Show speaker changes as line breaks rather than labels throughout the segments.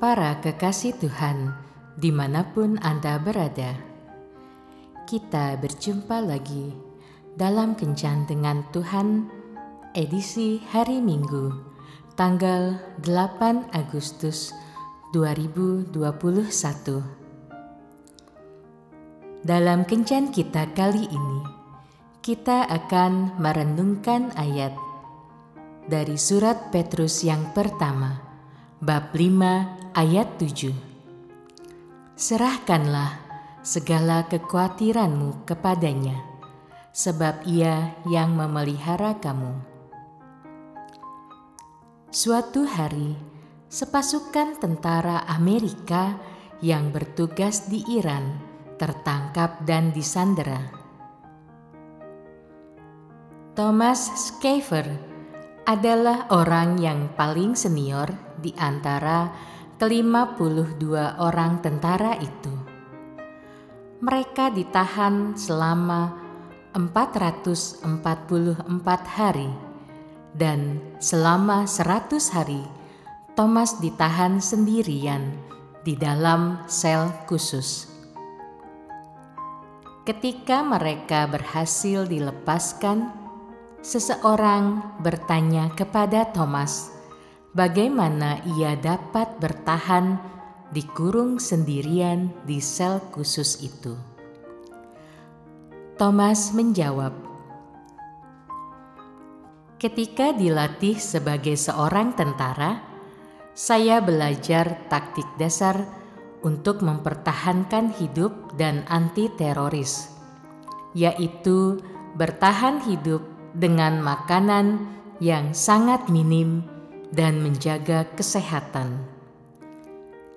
Para kekasih Tuhan, di mana pun Anda berada, kita berjumpa lagi dalam Kencan dengan Tuhan, edisi hari Minggu, tanggal 8 Agustus 2021. Dalam Kencan kita kali ini, kita akan merenungkan ayat dari surat Petrus yang pertama, bab 5 ayat 7. Serahkanlah segala kekhawatiranmu kepadanya, sebab ia yang memelihara kamu. Suatu hari, sepasukan tentara Amerika yang bertugas di Iran tertangkap dan disandera. Thomas Schaefer adalah orang yang paling senior di antara ke-52 orang tentara itu. Mereka ditahan selama 444 hari dan selama 100 hari Thomas ditahan sendirian di dalam sel khusus. Ketika mereka berhasil dilepaskan, seseorang bertanya kepada Thomas bagaimana ia dapat bertahan dikurung sendirian di sel khusus itu. Thomas menjawab, "Ketika dilatih sebagai seorang tentara, saya belajar taktik dasar untuk mempertahankan hidup dan anti-teroris, yaitu bertahan hidup dengan makanan yang sangat minim dan menjaga kesehatan.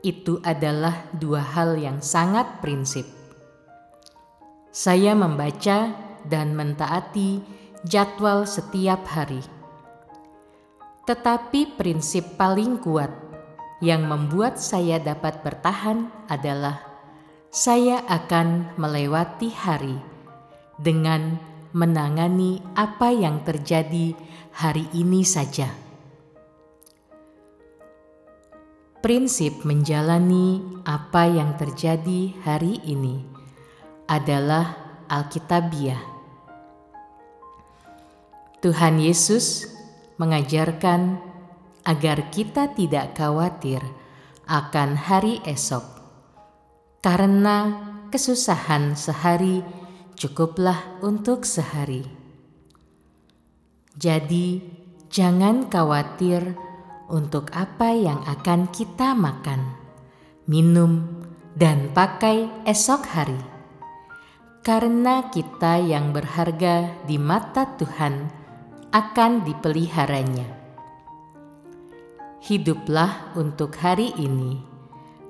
Itu adalah dua hal yang sangat prinsip. Saya membaca dan mentaati jadwal setiap hari. Tetapi prinsip paling kuat yang membuat saya dapat bertahan adalah saya akan melewati hari dengan menangani apa yang terjadi hari ini saja. Prinsip menjalani apa yang terjadi hari ini adalah Alkitabiah. Tuhan Yesus mengajarkan agar kita tidak khawatir akan hari esok, karena kesusahan sehari cukuplah untuk sehari. Jadi, jangan khawatir untuk apa yang akan kita makan, minum, dan pakai esok hari, karena kita yang berharga di mata Tuhan akan dipeliharanya. Hiduplah untuk hari ini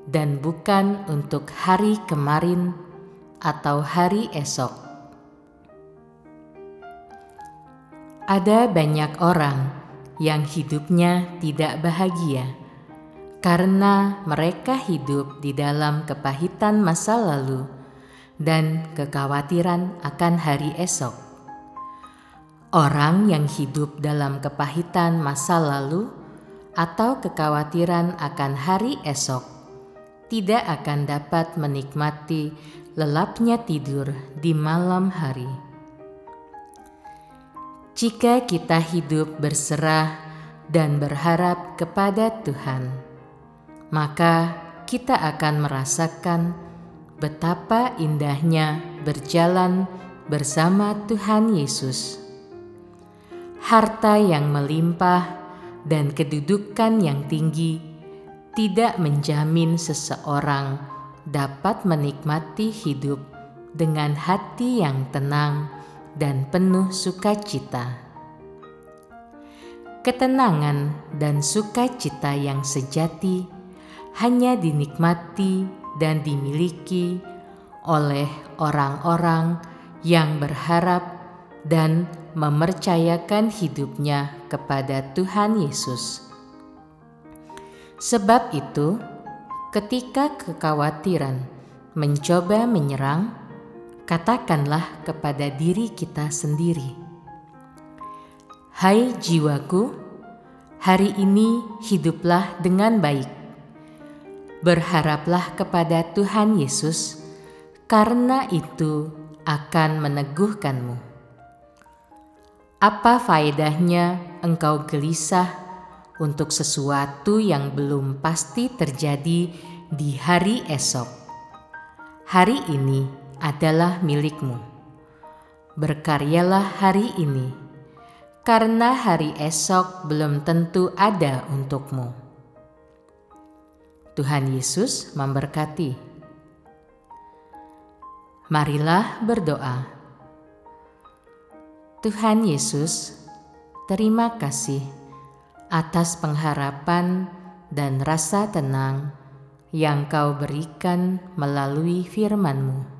dan bukan untuk hari kemarin atau hari esok. Ada banyak orang yang hidupnya tidak bahagia karena mereka hidup di dalam kepahitan masa lalu dan kekhawatiran akan hari esok. Orang yang hidup dalam kepahitan masa lalu atau kekhawatiran akan hari esok tidak akan dapat menikmati lelapnya tidur di malam hari. Jika kita hidup berserah dan berharap kepada Tuhan, maka kita akan merasakan betapa indahnya berjalan bersama Tuhan Yesus. Harta yang melimpah dan kedudukan yang tinggi tidak menjamin seseorang dapat menikmati hidup dengan hati yang tenang dan penuh sukacita. Ketenangan dan sukacita yang sejati hanya dinikmati dan dimiliki oleh orang-orang yang berharap dan mempercayakan hidupnya kepada Tuhan Yesus. Sebab itu, ketika kekhawatiran mencoba menyerang, katakanlah kepada diri kita sendiri, "Hai jiwaku, hari ini hiduplah dengan baik, Berharaplah kepada Tuhan Yesus, karena itu akan meneguhkanmu. Apa faedahnya engkau gelisah untuk sesuatu yang belum pasti terjadi di hari esok? Hari ini adalah milikmu. Berkaryalah hari ini, karena hari esok belum tentu ada untukmu. Tuhan Yesus memberkati. Marilah berdoa. Tuhan Yesus, terima kasih atas pengharapan dan rasa tenang yang Kau berikan melalui firman-Mu,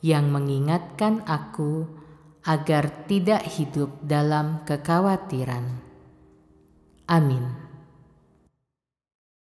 yang mengingatkan aku agar tidak hidup dalam kekhawatiran. Amin.